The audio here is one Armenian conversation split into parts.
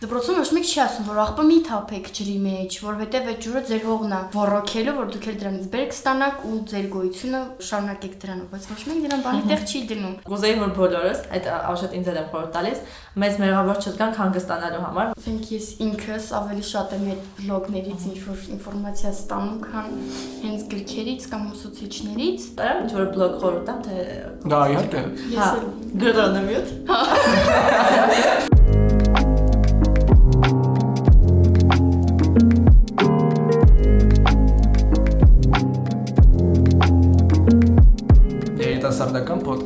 Դպրոցում ոչ մեկ չի ասում, որ աղբը մի թափեք ջրի մեջ, որովհետև այդ ջուրը ձեր հողն է ռոռոքելու, որ դուք էլ դրանից բերք ստանաք ու ձեր գոյությունը շարունակեք դրանով, բայց ոչ մեկ դրան բանի տեղ չի դնում։ Կուզեի որ բոլորս այդ աշոտ ինձ եմ խորհուրդ տալիս, մեծ մեղավոր չգանք հանգստանալու համար։ Ասենք ես ինքս ավելի շատ եմ այդ բլոգներից ինչ որ ինֆորմացիա ստանում, քան հենց գրքերից կամ ուսուցիչներից։ Դա ինչ որ բլոգ խորհուրդ տամ թե Դա իհարկե։ Ես էլ գրոնը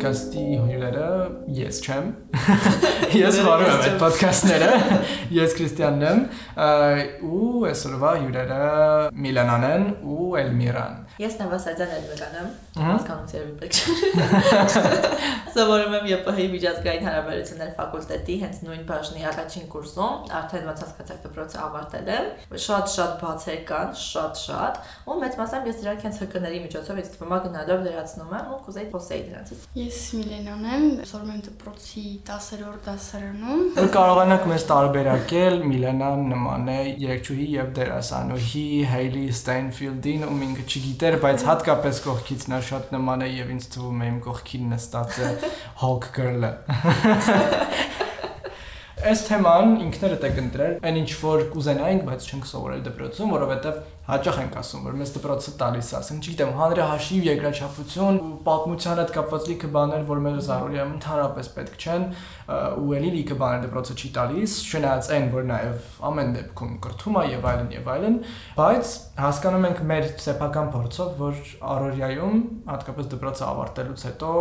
միոտ։ երիտասարդական ոդքասթի հյուրերը ես չեմ։ Ես վարում եմ այդ ոդքասթները։ Ես Քրիստիանն եմ ու այսօրվա հյուրերը Միլանան են ու Էլմիրան։ Ես Նավասարդյան Էլմիրան եմ, հասկանացի երբեք։ Սովորում եմ ԵՊՀ-ի միջազգային հարաբերություններ ֆակուլտետի հենց նույն բաժնի առաջին կուրսում, արդեն ոնց հասկացաք դպրոցը ավարտել եմ։ Շատ-շատ բացեր կան, շատ-շատ, ու մեծ մասամբ ես դրանք հենց հկների միջոցով ինձ թվում է գնալով լրացնում եմ ու կուզեի խոսեի դրանցից։ Ես Միլենան եմ, սորում եմ դպրոցի 10-րդ դասարանում։ Որ կարողանանք մեզ տարբերակել Միլանան նման է երգչուհի եւ դերասանուհի Հայլի Ստեյնֆիլդին ու ինքը չգիտեր, բայց հատկապես կողքից նա շատ նման է եւ ինձ թվում է իմ կողքին նստած է Hawk Girl-ը։ Այս թեման ինքներդ եք ընտրել, այն ինչ որ կուզենայինք, բայց չենք սովորել դպրոցում, որովհետև հաճախ ենք ասում, որ մեզ դպրոցը տալիս է, ասենք, չգիտեմ, հանրահաշիվ, երկրաչափություն ու պատմության հետ կապված լիքը բաներ, որ մեր զարորիա ընդհանրապես պետք չեն, ու էլի լիքը բաներ դպրոցը չի տալիս, չնայած այն, որ նաև ամեն դեպքում կրթում է եւ այլն եւ այլն, բայց հասկանում ենք մեր սեփական փորձով, որ առօրյայում, հատկապես դպրոցը ավարտելուց հետո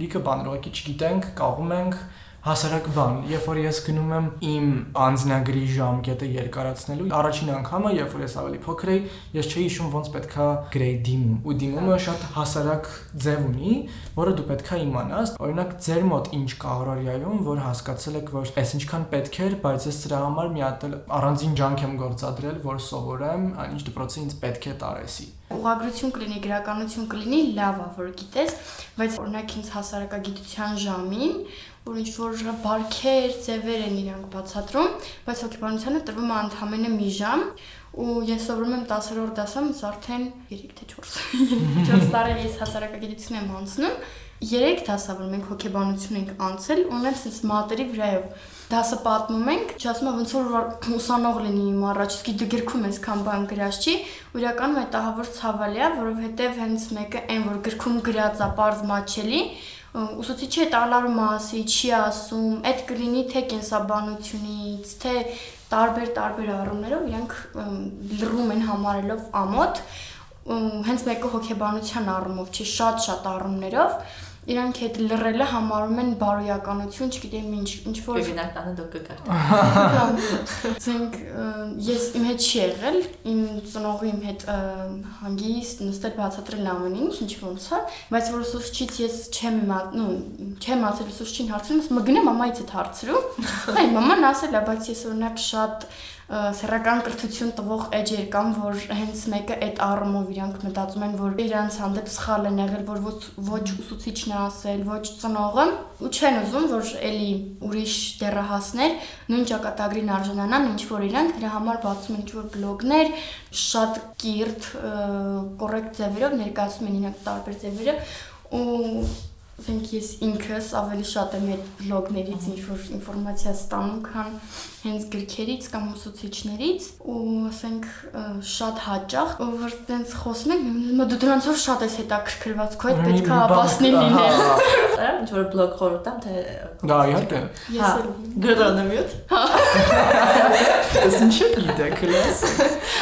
լիքը բաներ ուղղակի չգիտենք, կաղում ենք հասարակ բան, երբ որ ես գնում եմ իմ անձնագրի ժամկետը երկարացնելու, առաջին անգամը, երբ որ ես ավելի փոքր էի, ես չէի հիշում ոնց պետքա գրեի դիմում։ Ու դիմումը շատ հասարակ ձև ունի, որը դու պետքա իմանաս։ Օրինակ, ձեր մոտ ինչ կա առօրյայում, որ հասկացել եք, որ այս ինչքան պետք էր, բայց ես սրա համար մի հատ առանձին ջանք եմ գործադրել, որ սովորեմ, ինչ դպրոցը ինձ պետք է տարեսի ուղագրություն կլինի, գրականություն կլինի, լավ է, որ գիտես, բայց օրինակ ինձ հասարակագիտության ժամին որ ինչ որ բարքեր, ձևեր են իրանք բացատրում, բայց հոգեբանությանը տրվում է ընդամենը մի ժամ ու ես սովորում եմ 10-րդ դասում, ես արդեն 3 թե 4 4 տարի ես հասարակագիտություն եմ անցնում 3 դասա, որ մենք հոգեբանություն ենք անցել, ունեմ sense մատերի վրայով դասը պատմում ենք, չասում եմ ոնց որ ուսանող լինի իմ առաջ, իսկ դու գրքում ես քան բան գրած չի, ու իրականում այդ ահավոր ցավալի է, որովհետև հենց մեկը այն որ գրքում գրած է, པարզ մաչելի, ուսուցիչը այդ ալարու մասի չի ասում, այդ կլինի թե կենսաբանությունից, թե տարբեր-տարբեր առումներով իրանք լռում են համարելով ամոթ, հենց մեկը հոգեբանության առումով չի, շատ-շատ առումներով, իրանք այդ լռելը համարում են բարոյականություն, չգիտեմ ինչ, ինչ որ Բիզնեսանը դուք կգար։ Զենք ես իմ հետ չի եղել, իմ ծնողի իմ հետ հանգիստ նստել բացատրել ամեն ինչ, ինչ ոնց է, բայց որ ուսուցչից ես չեմ իմա, նու, չեմ ասել ուսուցչին հարցնում, մգնեմ մամայից հետ հարցրու։ Այ մաման ասել է, բայց ես օրինակ շատ սեռական կրթություն տվող էջեր կան, որ հենց մեկը այդ առումով իրանք մտածում են, որ իրանց հանդեպ սխալ են եղել, որ ոչ, ուսուցիչն է ասել, ոչ ծնողը, ու չեն ուզում, որ էլի ուրիշ դերահասներ նույն ճակատագրին արժանանան, ինչ որ իրանք դրա համար բացում են ինչ որ բլոգներ, շատ կիրթ, կոռեկտ ձևերով ներկայացում են իրանք տարբեր ձևերով ու ասենք ես ինքս ավելի շատ եմ այդ բլոգներից ինչ որ ինֆորմացիա ստանում, քան հենց գրքերից կամ ուսուցիչներից ու ասենք շատ հաճախ որ տենց խոսում են դու դրանցով շատ ես հետաքրքրված քո հետ պետք է ապասնի լինել Դա ինչ որ բլոգ խորհուրդ տամ թե Դա իհարկե Ես էլ գրոնը միոտ Ես ինչի՞ գիտեք լաս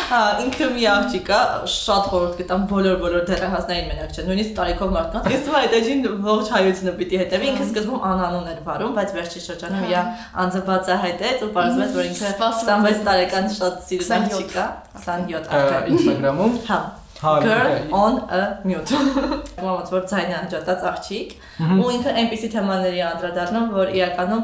Հա ինքը մի աղջիկ է շատ խորհուրդ կտամ բոլոր բոլոր դերահասներին մենակ չէ նույնիսկ տարիքով մարդկանց ես է այդ էջին ողջ հայությունը պիտի հետևի ինքը սկզբում անանուն էր վարում բայց վերջի շրջանում իա անձը բացահայտեց ու պարզվեց որ ինքը 26 տարեկան շատ սիրուն աղջիկ է 27 արդեն Instagram-ում հա girl on a mute։ Ոնց որ ցայնը հաջատած աղջիկ ու ինքը այնպիսի թեմաների անդրադառնում, որ իրականում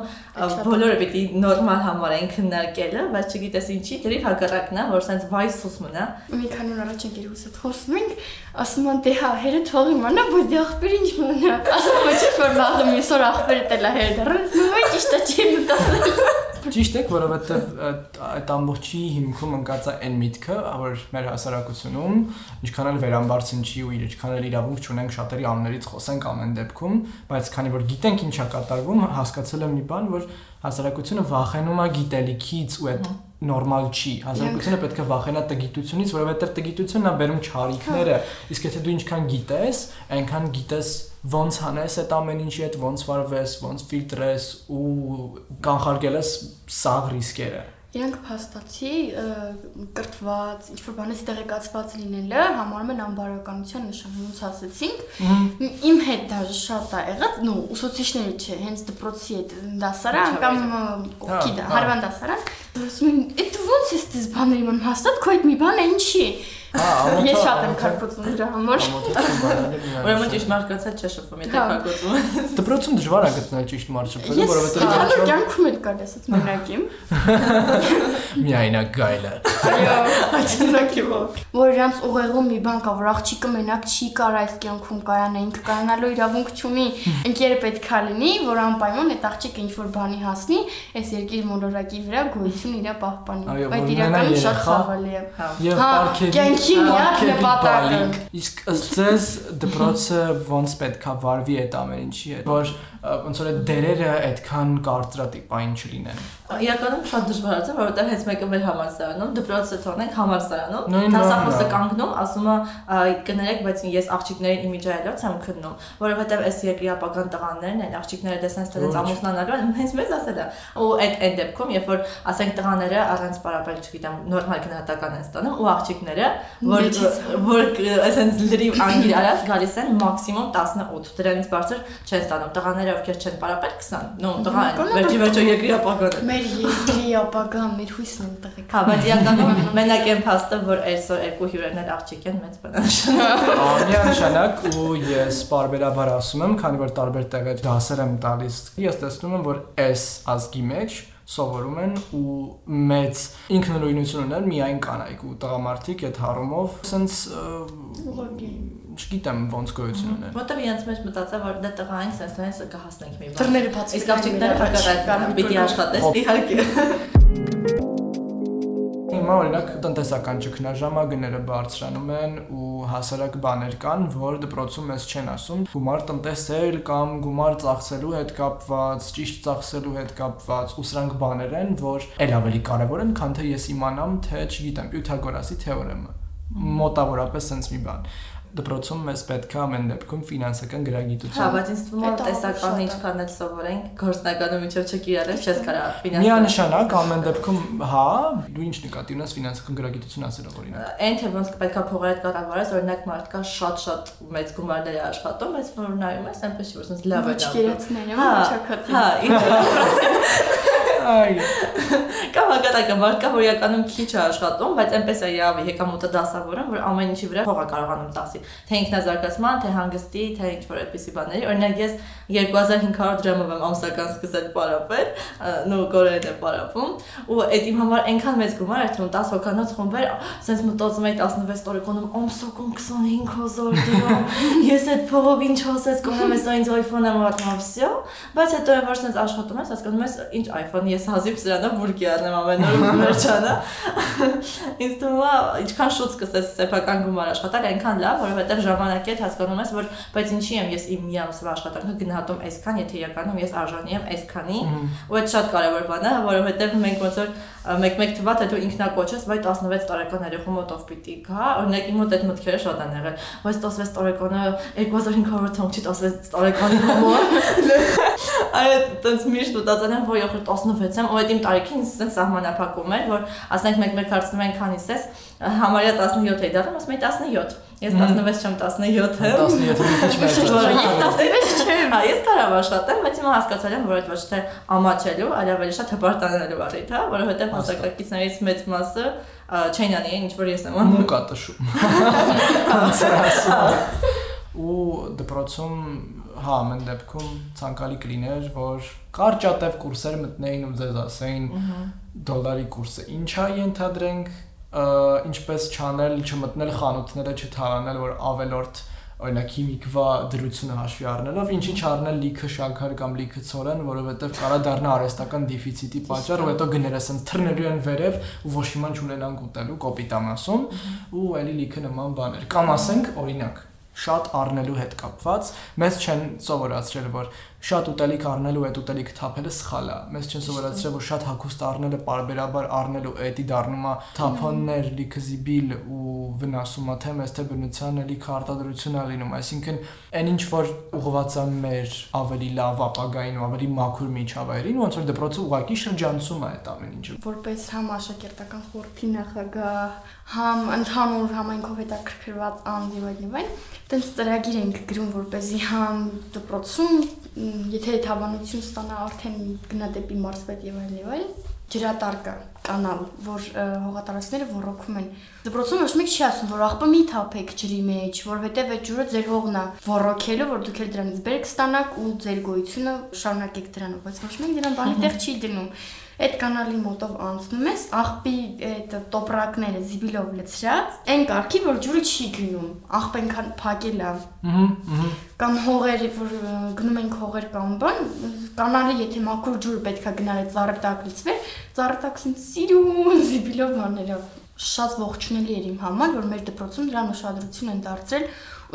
բոլորը պիտի նորմալ համարեն քննարկելը, բայց չգիտես ինչի, դերի հակառակն է, որ սենց վայ սուս մնա։ Մի քանի օր առաջ ընկերուս հետ խոսում ենք, ասում են դե հա, հերը թող իմանա, բայց դե աղբեր ինչ մնա։ Ասում ոչ որ վաղը միսոր աղբերը տելա հերը դեռ։ Նույն ճիշտ է չի մտածել։ Ճիշտ է, որովհետև այդ ամբողջի հիմքում ընկած է այն միտքը, որ մեր հասարակությունում ինչքան էլ վերամբարձնչի ու ինչքան էլ իրավունք չունենք շատերի աններից խոսենք ամեն դեպքում, բայց քանի որ գիտենք ինչա կատարվում, հասկացել եմ մի բան, որ հասարակությունը վախենում է գիտելիքից ու այդ նորմալ չի։ Հասարակությունը պետք է վախենա տգիտությունից, որովհետև տգիտությունն է բերում չարիքները, իսկ եթե դու ինչքան գիտես, այնքան գիտես ոնց անես այդ ամեն ինչի հետ, ոնց վարվես, ոնց ֆիլտրես ու կանխարգելես սաղ ռիսկերը։ Իրանք փաստացի կրթված, ինչ որ բանից տեղեկացված լինելը համարում են անբարոյականության նշան, ոնց ասեցինք։ Իմ հետ դաժե շատ է եղած, նո, ուսուցիչները չէ, հենց դպրոցի հետ դասարան կամ կողքի դա, հարևան դասարան։ Ասում են, «Էդ ոնց է դες բաները իման հաստատ քո այդ մի բան է ինչի»։ Հա, ամոթ։ Ես շատ եմ քարկոծում դրա համար։ Ուրեմն ճիշտ մարկացած չէ շփվում, եթե քարկոծում ես։ Դպրոցում դժվար է գտնել ճիշտ մարդ շփվելը, Ես որովհետև հալու կյանքում էլ կար ասած մենակ եմ։ միայնակ գայլը։ Այո, այդնակի ո։ Որ իրանց ուղեղում մի բան կա, որ աղջիկը մենակ չի կար այս կյանքում կայանա, ինքը կայանալու իրավունք չունի։ Ընկերը պետքա լինի, որ անպայման այդ աղջիկը ինչ որ բանի հասնի, այս երկիր մոլորակի վրա գոյություն իր պահպանի։ Բայց իրականում շատ ցավալի է։ Եվ Հա, պարքերի կյանքի միակ նպատակը։ Իսկ ըստ ձեզ դպրոցը ոնց պետքա վարվի այդ ամեն ինչի հետ, որ ոնց որ այդ դերերը այդքան կարծրատիպային չլինեն։ Իրականում շատ դժվար է, որովհետև հենց մեկը մեր համալսարանում, դպրոցը թողնենք համալսարանում, դասախոսը կանգնում, ասում է «Այ, կներեք, բայց ես աղջիկներին իմիջայելոց եմ քննում, որովհետև այս երկրի ապագան տղաներն են, աղջիկները տենց Ոչ։ ամուսնանալու են, հենց մեզ ասել է։ Ու այդ այն դեպքում, երբ որ ասենք տղաները առանց պարապել, չգիտեմ, նորմալ գնահատական են ստանում, ու աղջիկները, որ որ այսենց լրիվ անգիր արած գալիս են մաքսիմում 18, դրանից բարձր չեն ստանում։ Տղաները ովքեր չեն պարապել 20, նո, տղա են, վերջի վերջո երկրի ապագան Մեր երկրի ապագան, մեր հույսն են տղեկ։ Հա, բայց իրականում մենակ այն փաստը, որ այսօր երկու հյուրերն էլ աղջիկ են, մեծ բնաշան։ Միանշանակ ու ես բարբերաբար ասում եմ, քանի որ տարբեր տեղեր դասեր եմ տալիս, ես տեսնում եմ, որ այս ազգի մեջ սովորում են ու մեծ ինքնուրույնություն ունեն միայն կանայք ու տղամարդիկ այդ հարումով սենց Ուղղակի։ չգիտեմ ոնց գոյություն ունեն։ Որտեվ իրենց մեջ մտածա, որ դա տղա ենք, sense sense կհասնենք մի բան։ Դռները բացվի։ Իսկ աղջիկները հակառակն պիտի աշխատես։ Հոպ։ Իհարկե։ Հիմա օրինակ տնտեսական ճգնաժամագները բարձրանում են ու հասարակ բաներ կան, որ դպրոցում մեզ չեն ասում գումար տնտեսել կամ գումար ծախսելու հետ կապված, ճիշտ ծախսելու հետ կապված ու սրանք բաներ են, որ ել ավելի կարևոր են, քան թե ես իմանամ, թե չգիտեմ, Պյութագորասի թեորեմը։ Մոտավորապես sense մի բան դպրոցում մեզ պետք է ամեն դեպքում ֆինանսական Հա, գրագիտություն։ բայց ինձ թվում է տեսականը է։ ինչքան էլ սովորենք, գործնականում միջով չկիրառես, չես կարա ֆինանսը։ Միանշանակ ամեն դեպքում հա, դու ինչ նկատի ունես ֆինանսական գրագիտություն ասելով օրինակ։ Այն թե ոնց պետքա փողերը կառավարես, օրինակ մարդկա շատ-շատ մեծ գումարներ է աշխատում, բայց որ նայում ես, այնպես չի որ sense լավ է Ոչ դա։ գերացնեմ, Հա, չակացի։ հա, ինչ Այ Կամ հակառակը մարդկա որ իրականում քիչ է աշխատում, բայց այնպես է յավի եկամուտը դասավորում, որ ամեն ինչի վրա փող է կարողանում տասի։ Թե ինքնազարգացման, թե հանգստի, թե ինչ որ այդպիսի բաների։ Օրինակ ես 2500 դրամով եմ ամսական սկսել պարապել, նո գորերն է պարապում, ու այդ իմ համար այնքան մեծ գումար էր, թվում 10 հոգանոց խումբեր, ասենց մտածում էի 16 տարեկանում ամսական 25000 դրամ։ Ես այդ փողով ինչ ասես, կոնեմ ես ինձ iPhone եմ առնում, վсё, բայց հետո որ sense աշխատում ես, հասկանում ես, ինչ iPhone ես հազիվ սրանով բուրգի առնեմ ամեն օր վերջանա։ Ինձ թվում է, ինչքան շուտ սկսես սեփական գումար աշխատել, այնքան լավ, որովհետև ժամանակի հետ հասկանում ես, որ բայց ինչի եմ ես իմ մի ամսվա աշխատանքը գնահատում այսքան, եթե իրականում ես արժանի եմ այսքանի, ու այդ շատ կարևոր բան է, որովհետև մենք ոնց որ մեկ-մեկ թվա թե դու ինքնակոչես, վայ 16 տարեկան երեխու մոտով պիտի գա, օրինակ իմ մոտ այդ մտքերը շատ են եղել, բայց 16 տարեկանը 2500 թանկ չի 16 տարեկանի համար։ Այդ տենց միշտ մտածել եմ, որ յոխր 16 եմ, ու այդ իմ տարիքին ինձ սահմանափակում էր, որ ասենք մեկ-մեկ հարցնում են քանիս ես, համարյա 17 էի դառնում, ասում էի 17։ Ես 16 չեմ 17 եմ։ 17-ը մի քիչ մեծ Որ է։ ես 16 չեմ։ Հա, ես կարող աշխատեմ, բայց հիմա հասկացել եմ, որ այդ ոչ թե ամաչելու, այլ ավելի շատ հպարտանալու առիթ է, որովհետև հասակակիցներից մեծ մասը չեն անի, ինչ որ ես եմ անում։ մուկ ատշում։ Անցրասում։ Ու դպրոցում հա ամեն դեպքում ցանկալի կլիներ, որ կարճատև կուրսեր մտնեին ու ձեզ ասեին դոլարի կուրսը ինչա ենթադրենք, ինչպես չանել, չմտնել խանութները, չթարանալ, որ ավելորդ օրինակ քիմիկվա դրությունը հաշվի առնելով, ինչի չառնել լիքը շաքար կամ լիքը ցորեն, որովհետև կարա դառնա արհեստական դեֆիցիտի պատճառ, ու հետո գները ասենց թռնելու են վերև ու ոչ իման չունենան ուտելու կոպիտ ամասում ու էլի լիքը նման բաներ։ Կամ ասենք, օրինակ, շատ առնելու հետ կապված մեզ չեն սովորացրել որ շատ ուտելիք առնելու այդ ուտելիքը թափելը սխալ է մեզ չեն սովորացրել որ շատ հագուստ առնելը parberabar առնելու էդի դառնում է թափոններ լիքը զիբիլ ու վնասում է թե մեզ թե բնության լիքը արտադրություն է լինում այսինքն այն ինչ որ ուղղված է մեր ավելի լավ ապագային ու ավելի մաքուր միջավայրին ոնց որ դպրոցը ուղակի շրջանցում է այդ ամեն ինչը որպես համ աշակերտական խորհրդի նախագահ համ ընդհանուր համայնքով հետաքրքրված անձ եւ այլն այլն տենց ծրագիր ենք գրում որպեսզի համ դպրոցում եթե թավանություն ստանա արդեն գնա դեպի մարզպետ եւ այլն եւ այլն ջրատարկը կանալ, որ հողատարածքները ոռոգում են։ Դպրոցում ոչ մեկ չի ասում, որ աղբը մի թափեք ջրի մեջ, որովհետև այդ ջուրը ձեր հողն է ոռոգելու, որ դուք էլ դրանից բերք ստանաք ու ձեր գոյությունը շարունակեք դրանով, բայց ոչ մեկ դրան բանի տեղ չի դնում այդ կանալի մոտով անցնում ես, աղբի այդ տոպրակները զիբիլով լցրած, այն կարգի, որ ջուրը չի գնում, աղբ այնքան փակել է։ Ահա, Կամ հողերը, որ գնում ենք հողեր կամ բան, կանալի եթե մաքուր ջուր պետքա գնալ այդ ծառը տակ լցվեր, ծառը տակսին սիրուն զիբիլով բաներով շատ ողջունելի էր իմ համար, որ մեր դպրոցում դրան ուշադրություն են դարձրել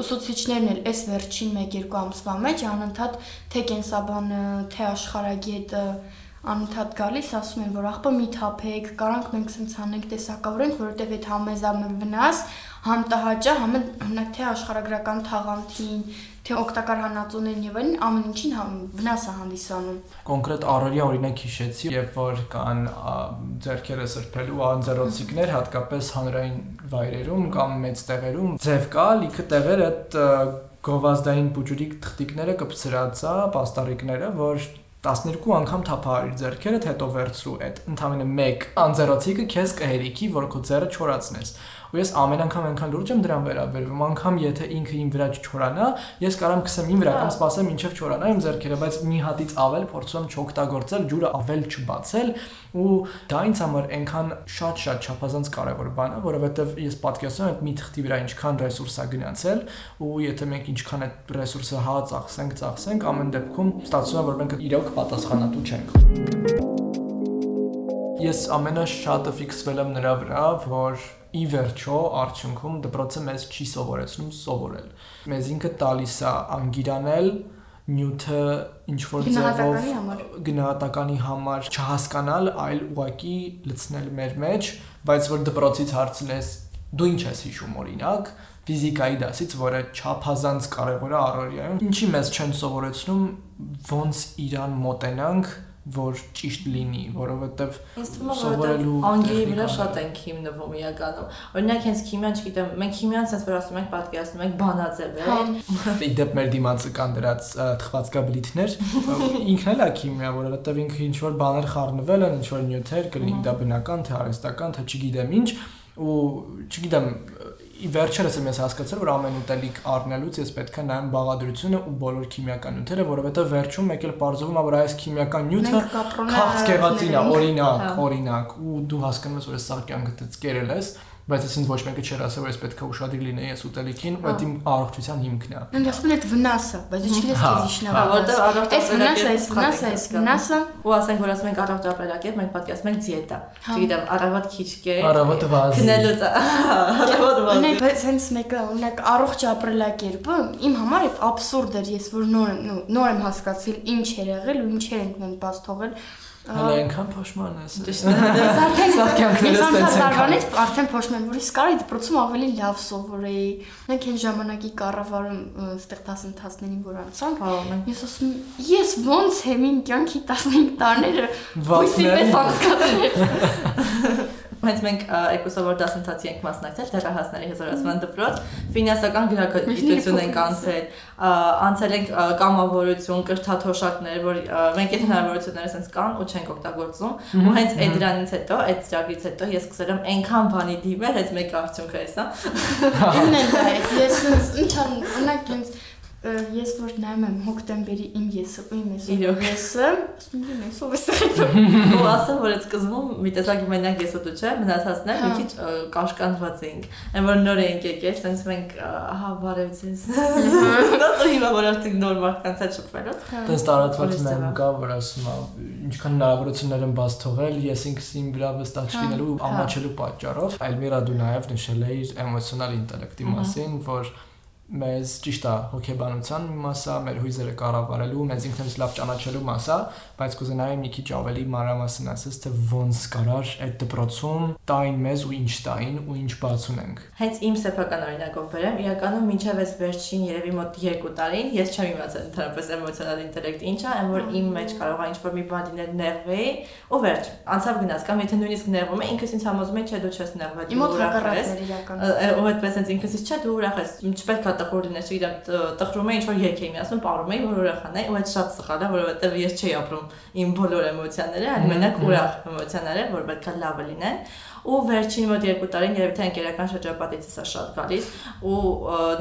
ուսուցիչներն էլ այս վերջին 1-2 ամսվա մեջ անընդհատ թե կենսաբանը, թե աշխարհագետը անընդհատ գալիս, ասում են, որ աղբը մի թափեք, կարանք մենք սենց անենք տեսակավորենք, որովհետև այդ համեզամը վնաս, համ տհաճա, համ հնակ թե աշխարհագրական թաղանթին, թե օգտակար հանածոներին եւ այլն ամեն ինչին վնաս է հանդիսանում։ Կոնկրետ առօրյա օրինակ հիշեցի, երբ որ կան ձերքերը սրբելու անձեռոցիկներ, հատկապես հանրային վայրերում կամ մեծ տեղերում, ձև կա, լիքը տեղեր այդ գովազդային փուջուրիկ թղթիկները կպցրածա, պաստառիկները, որ 12 անգամ թափա իր ձեռքերդ, հետո վերցրու այդ ընդամենը 1 անձեռոցիկը քեզ կհերիքի, որ քո ձեռը չորացնես ու ես ամեն անգամ այնքան լուրջ եմ դրան վերաբերվում անգամ եթե ինքը իմ վրա չչորանա ես կարամ քսեմ իմ վրա կամ սպասեմ ինչև չորանա իմ ձեռքերը բայց մի հատից ավել փորձում չօգտագործել ջուրը ավել չբացել ու դա ինձ համար այնքան շատ-շատ չափազանց կարևոր բան է որովհետև ես պատկերացնում եմ մի թղթի վրա ինչքան ռեսուրս է գնացել ու եթե մենք ինչքան այդ ռեսուրսը հա ծախսենք ծախսենք ամեն դեպքում ստացվում է որ մենք իրոք պատասխանատու չենք ես ամենաշատը ֆիքսվել եմ նրա վրա որ ի վերջո արդյունքում դպրոցը մեզ չի սովորեցնում սովորել։ Մեզ ինքը տալիս է անգիրանել նյութը ինչ որ ձևով գնահատականի համար չհասկանալ, այլ ուղակի լցնել մեր մեջ, բայց որ դպրոցից հարցնես դու ինչ ես հիշում օրինակ ֆիզիկայի դասից, որը չափազանց կարևոր է առօրյայում։ Ինչի մեզ չեն սովորեցնում ոնց իրան մոտենանք որ ճիշտ լինի, որովհետև սովորելու անգլիի վրա շատ ենք հիմնվում իրականում։ Օրինակ հենց քիմիան, չգիտեմ, մենք քիմիան sense որ ասում ենք, պատկերացնում ենք բանաձև է։ հա։ Իդեպ մեր դիմացը կան դրած թխվածքաբլիթներ, ինքն էլ է քիմիա, որովհետև ինքը ինչ որ բաներ խառնվել են, ինչ որ նյութեր, կլինի դա բնական, թե արհեստական, թե չգիտեմ ինչ, ու չգիտեմ վերջերս եմ ես հասկացել, որ ամեն ուտելիք առնելուց ես պետք է նայեմ բաղադրությունը ու բոլոր քիմիական նյութերը, որովհետև վերջում մեկ էլ բարձվում է, որ այս քիմիական նյութը քաղցկեղածին է, օրինակ, հա։ օրինակ, ու դու հասկանում ես, որ սա կյանքդ կերել ես, բայց ես ինձ ոչ մեկը չէր ասել, որ ես պետք է ուշադիր լինեի այս ուտելիքին, ու դա իմ առողջության հիմքն է։ են այդ վնասը, բայց դու չգիտես քեզ իշնա։ Հա, որտեղ առողջ վնասը, այս վնասը, այս վնասը։ Ու ասենք, որ ասում ենք առողջ ապրելակերպ, մենք պատկերացնում ենք դիետա։ հա։ Չգիտեմ, առավոտ քիչ կե։ Առավոտ վազի։ Քնելուց։ Առավոտ վազի։ Նե, բայց հենց մեկը, օրինակ, առողջ ապրելակերպը իմ համար այդ абսուրդ էր, ես որ նոր եմ, նոր եմ հասկացել ինչ էր եղել ու ինչեր ենք մենք բաց թողել Հələ այնքան փոշման ես։ է։ Արդեն սակյանքներս տենց են։ Տարվանից արդեն փոշման, որ իսկ կարի դպրոցում ավելի լավ սովորեի։ Մենք այն ժամանակի կառավարում այդտեղ դասընթացներին որ անցանք, ես ասում ես ոնց եմ իմ կյանքի 15 տարիները ոյսի պես անցկացրել։ Հենց մենք էկոսովոր դասընթացի ենք մասնակցել դեռահասների հզորացման դպրոց, ֆինանսական գրագիտություն ենք անցել, անցել ենք կամավորություն, կրթաթոշակներ, որ մենք այդ հնարավորությունները sense կան ու չենք օգտագործում, ու հենց այդ դրանից հետո, այդ ծրագրից հետո ես սկսել եմ այնքան բանի դիմել, այդ մեկ արդյունքը էս, հա։ Ինն է դա, ես ինձ ինչան, օրինակ ինձ ես որ նայում եմ հոկտեմբերի իմ եսը ու իմ եսը Իրոք։ եսը ասում եմ ես ով է սա ու ասեմ որ այդ սկզբում մի տեսակ մենակ ես ու դու չէ մնացածներ մի Հա։ քիչ ը, կաշկանդված էինք այն որ նոր էինք եկել sense մենք ը, ահա բարևձես դա հիմա որ արդեն նոր մարդկանց հետ շփվելու Տես տարածված ձևա։ կա, որ ասում է, ինչքան հնարավորություններ են բաց թողել, ես ինքս իմ վրա վստահ Հա, չլինելու հա։ ամաչելու պատճառով, Այլմիրա դու նաև նշել էիր էմոցիոնալ ինտելեկտի մասին, որ մեզ ճիշտ է հոգեբանության մի մասա, մեր հույզերը կառավարելու, մեզ ինքնից լավ ճանաչելու մասա, բայց կուզենայի մի քիչ ավելի մանրամասն ասես, թե ոնց կարար այդ դպրոցում տային մեզ ու ինչ տային ու ինչ բաց ունենք։ Հենց իմ սեփական օրինակով բերեմ, իրականում մինչև այս վերջին երևի մոտ 2 տարին ես չեմ իմացել ընդհանրապես էմոցիոնալ ինտելեկտ ինչ է, այն որ իմ մեջ կարող է ինչ-որ մի բան լինել նեղվեի, ու վերջ, անցավ գնաց կամ եթե նույնիսկ նեղվում է, ինքս ինձ համոզում եմ, չէ դու չես նեղվել, մոտ ուրախ ես։ ու այդպես ինքս ինձ չէ դու ուրախ ես չպետք է տխուր լինես իրար տխրում է ինչ որ երկ էի միասին ապարում էի որ ուրախանայի ու այդ շատ սխալ է որովհետեւ ես չէի ապրում իմ բոլոր էմոցիաները այլ մենակ ուրախ էմոցիաները որ պետք է լավը լինեն ու վերջին մոտ 2 տարին երևի թե ընկերական շրջապատից է սա շատ գալիս ու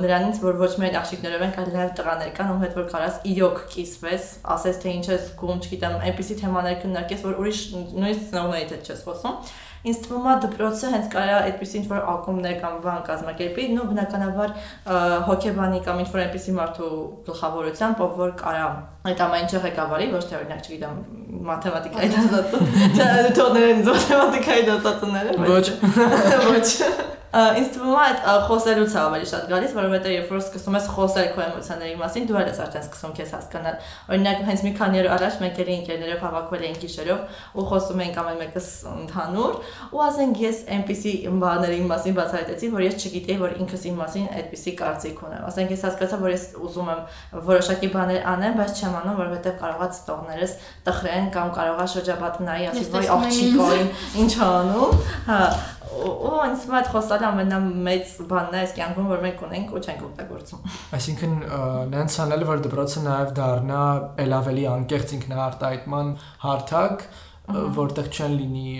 նրանից որ ոչ միայն աղջիկներով են կան լավ տղաներ կան ում հետ որ կարաս իրոք կիսվես ասես թե ինչ ես զգում չգիտեմ այնպիսի թեմաներ քննարկես որ ուրիշ նույնիսկ ծնողների հետ չես խոսում ինձ թվում է դպրոցը հենց կարա այդպեսի ինչ-որ ակումբներ կամ բան կազմակերպի, նո բնականաբար ը, հոգեբանի կամ ինչ-որ այնպեսի մարդու գլխավորությամբ, ով որ կարա այդ ամենը ղեկավարի, ոչ թե օրինակ չգիտեմ, մաթեմատիկայի դասատու, չէ, թողներեն մաթեմատիկայի դասատուները, Ոչ։ ոչ։ Ինձ թվում է այդ խոսելուց է ավելի շատ գալիս, որովհետեւ երբ որ սկսում ես խոսել քո էմոցիաների մասին, դու ես արդեն սկսում քեզ հասկանալ։ Օրինակ, հենց մի քանի օր առաջ մենք երի ընկերներով հավաքվել էինք գիշերով ու խոսում էինք ամեն մեկս ընդհանուր, ու ասենք ես այնպիսի բաների մասին բացահայտեցի, որ ես չգիտեի, որ ինքս իմ մասին այդպիսի կարծիք ունեմ։ Ասենք ես հասկացա, որ ես ուզում եմ որոշակի բաներ անեմ, բայց չեմ անում, որովհետեւ կարողա ծտողներս տխրեն կամ կարողա շրջապատը նայի, ասի, եմ աղջիկոին, ինչ անում։ Հա, ու ինձ մոտ խոսալը ամենամեծ բանն է այս կյանքում, որ մենք ունենք ու չենք օգտագործում։ Այսինքն ը, նենց անել որ դպրոցը նաև դառնա ել ավելի անկեղծ ինքնահարտահայտման հարթակ, որտեղ չեն լինի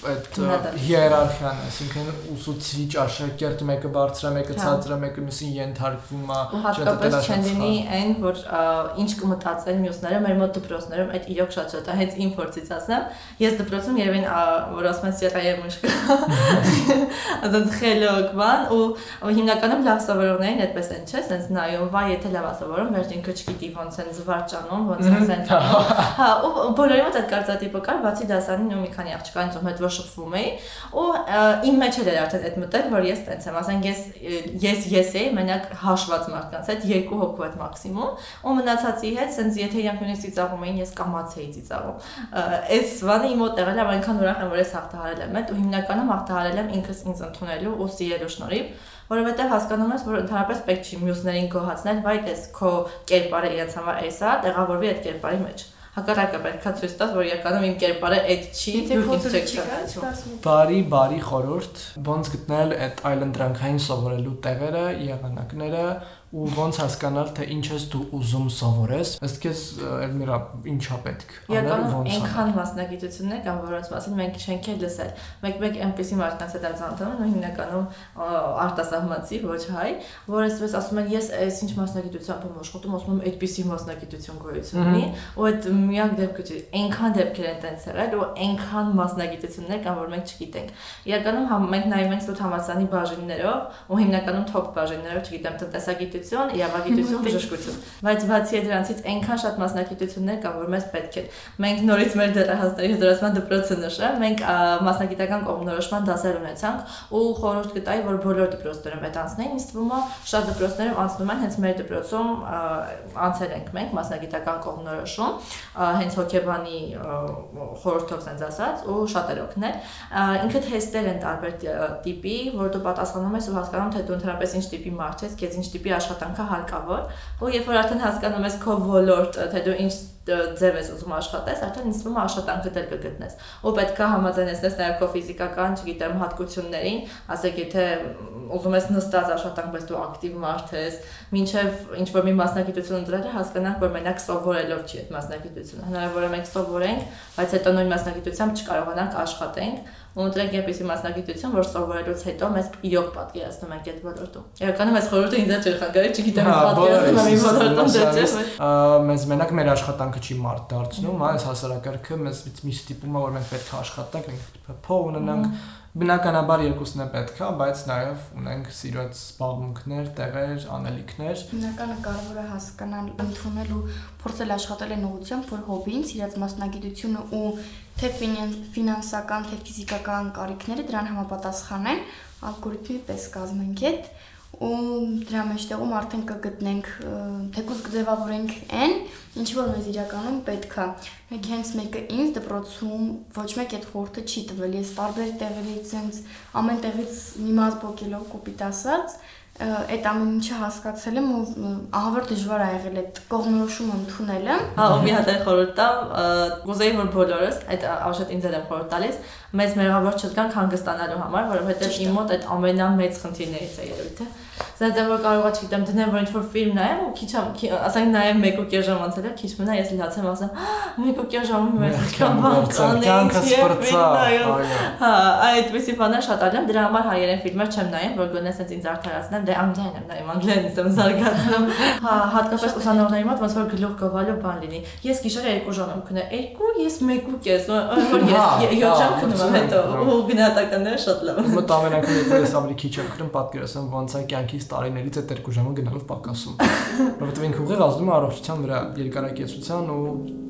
այդ հիերարխիան, այսինքն ուսուցիչ, աշակերտ մեկը բարձր է, մեկը Հա։ ցածր է, մեկը մյուսին ենթարկվում է, Ու հատկապես չեն լինի այն, որ ինչ կմտածեն մյուսները մեր մոտ դպրոցներում, այդ իրոք շատ շատ է, հենց իմ փորձից ասեմ, ես դպրոցում երևին որ ասում են սիրայե մուշկա։ Ասած խելոք բան ու ու հիմնականում լավ սովորողներին այդպես են, չէ՞, sense նայում, վայ, եթե լավ է սովորում, վերջ ինքը չգիտի ոնց են զվարճանում, ոնց են sense անում։ Հա, ու բոլորի մոտ այդ կարծատիպը կար, բացի դասանին ու մի քանի աղջկանից ում հետ որ շփվում էի, ու ա, իմ մեջ էլ էր արդեն այդ մտել, որ ես տենց եմ, ասենք ես ես ես էի մենակ հաշված մարդկանց հետ երկու հոգու հետ մաքսիմում, ու մնացածի հետ, sense եթե իրանք նույնիսկ ծիծաղում էին, ես կամացեի ծիծաղում։ Ա, Այս բանը իմ մոտ եղել է, այնքան ուրախ եմ, որ ես հաղթահարել եմ այդ ու հիմնականում հաղթահարել եմ ինքս ինձ ընդունելու ու սիրելու շնորհիվ որովհետև հասկանում ես, որ ընդհանրապես պետք չի մյուսներին գոհացնել, վայ դες քո կերպարը իրենց համար էսա, տեղավորվի այդ կերպարի մեջ։ Հակառակը պետքա ցույց տաս, որ իրականում իմ կերպարը այդ չի, դուք ինձ փոքր չեք չկասում։ բարի բարի խորհուրդ ոնց գտնել այդ այլընտրանքային սովորելու տեղերը, եղանակները ու ոնց հասկանալ թե ինչ ես դու ուզում սովորես ըստ քեզ Էլմիրա ինչա պետք Իրականում ոնց այնքան մասնագիտություններ կան, որոնց մասին մենք չենք էլ լսել։ Մեկ-մեկ այնպեսի մարդկանց հետ եմ զանգանում, ու հիմնականում արտասահմանցի, ոչ հայ, որ այսպես ասում են, ես այս ինչ մասնագիտությամբ եմ աշխատում, ասում եմ, այդպիսի մասնագիտություն գոյություն ունի, ու այդ միակ դեպքը չի։ Այնքան դեպքեր են տենց եղել, ու այնքան մասնագիտություններ կան, որ մենք չգիտենք։ Իրականում մենք նայում ենք ստուդ համալսարանի բաժիններով, ու հիմնականում top բաժիններով, չգիտեմ, տնտեսագիտություն, իրավագիտություն, բժշկություն։ Բայց բացի դրանից այնքան շատ մասնագիտություններ կան, որ մեզ պետք է։ Մենք նորից մեր դերահասների հզորացման դպրոցը նշեմ, մենք մասնագիտական կողմնորոշման դասեր ունեցանք ու խորհուրդ կտայի, որ բոլոր դպրոցներում այդ անցնեն, ինձ թվում է շատ դպրոցներում անցնում են, հենց մեր դպրոցում անցել ենք մենք մասնագիտական կողմնորոշում, հենց հոկեբանի խորհրդով sense ասած ու շատ էր օգնել։ Ա, Ինքը թեստեր են տարբեր տիպի, որ դու պատասխանում ես ու հասկանում թե դու ընդհանրապես ինչ տիպի մարդ ես, քեզ ինչ տիպի աշխատանքը հարկավոր, ու երբ որ արդեն հասկանում ես քո ոլորտ, թե դու ինչ ձև ես ուզում աշխատես, արդեն է աշխատանքը դեռ կգտնես։ Ու պետք է համաձայնեցնես նաև քո ֆիզիկական, չգիտեմ, հատկություններին, ասեք, եթե ուզում ես նստած աշխատանք, բայց դու ակտիվ մարդ ես, ինչև ինչ որ մի մասնագիտություն ընտրելը հասկանանք, որ մենակ սովորելով չի այդ մասնագիտությունը։ Հնարավոր է մենք սովորենք, բայց հետո նույն մասնագիտությամբ չկարողանանք աշխատենք ու ընտրենք այնպեսի մասնագիտություն, որ սովորելուց հետո մեզ իրոք պատկերացնում ենք այդ ոլորտում։ Իրականում այս խորհուրդը ինձ չէ խանգարի, չգիտեմ, հա, պատկերացնում եմ ոլորտում դե չէ։ Մեզ մենակ մեր աշխատանքը չի մարդ դարձնում, այս հասարակարգը մեզ մի ստիպում է, որ մենք պետք է աշխատենք, մենք փող ունենանք, Բնականաբար երկուսն է պետքա, բայց նաև ունենք սիրած զբաղմունքներ, տեղեր, անելիքներ։ Բնականը կարևոր է հասկանալ, ընդունել ու փորձել աշխատել այն ուղղությամբ, որ հոբին, սիրած մասնագիտությունը ու թե ֆինանսական, թե ֆիզիկական կարիքները դրան համապատասխանեն, ալգորիթմի պես կազմենք այդ ու դրա մեջտեղում արդեն կգտնենք թեկուզ կձևավորենք այն, ինչ որ մեզ իրականում պետքա։ Մեկ հենց մեկը ինձ դպրոցում ոչ մեկ այդ խորհուրդը չի տվել։ Ես տարբեր տեղերից ինձ ամեն տեղից մի մազ բոկելով կոպիտ ասած, այդ ամեն ինչը հասկացել եմ ու ահավոր դժվար ա եղել այդ կողմնորոշումը ընդունելը։ Հա, ու մի հատ է խորհուրդ տամ, կուզեի որ բոլորս այդ աշոտ ինձ եմ խորհուրդ տալիս, մեծ մեղավոր չգանք հանգստանալու համար, որովհետև իմ մոտ այդ ամենամեծ խնդիրներից է երևի թե Սենց եմ որ կարողա չգիտեմ դնեմ որ ինչ-որ ֆիլմ նայեմ ու քիչ ասենք նայեմ 1.5 ժամ անցել է քիչ մնա ես լացեմ ասեմ 1.5 ժամում մեծ ինչքան բան կան կյանքը սպրծա հա այդպեսի բաներ շատ ալեմ դրա համար հայերեն ֆիլմեր չեմ նայում որ գոնե սենց ինձ արդարացնեմ դե անգլիան եմ նայում անգլիան եմ զարգացնում հա հատկապես ուսանողների մոտ ոնց որ գլուխ գովալու բան լինի ես գիշերը 2 ժամ եմ քնե 2 ես 1.5 որ ես 7 ժամ քնում եմ հետո ու գնահատականները շատ լավ մոտ ամեն անգամ ես ավելի քիչ եմ քնում պատկերացնում ոնց է կյանքից տարիներից այդ երկու ժամը գնալով պակասում։ Որովհետև ինքը ուղիղ ազդում է առողջության վրա, երկարակեցության ու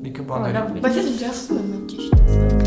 լիքը բաների։ Բայց ես ջասում եմ ճիշտ։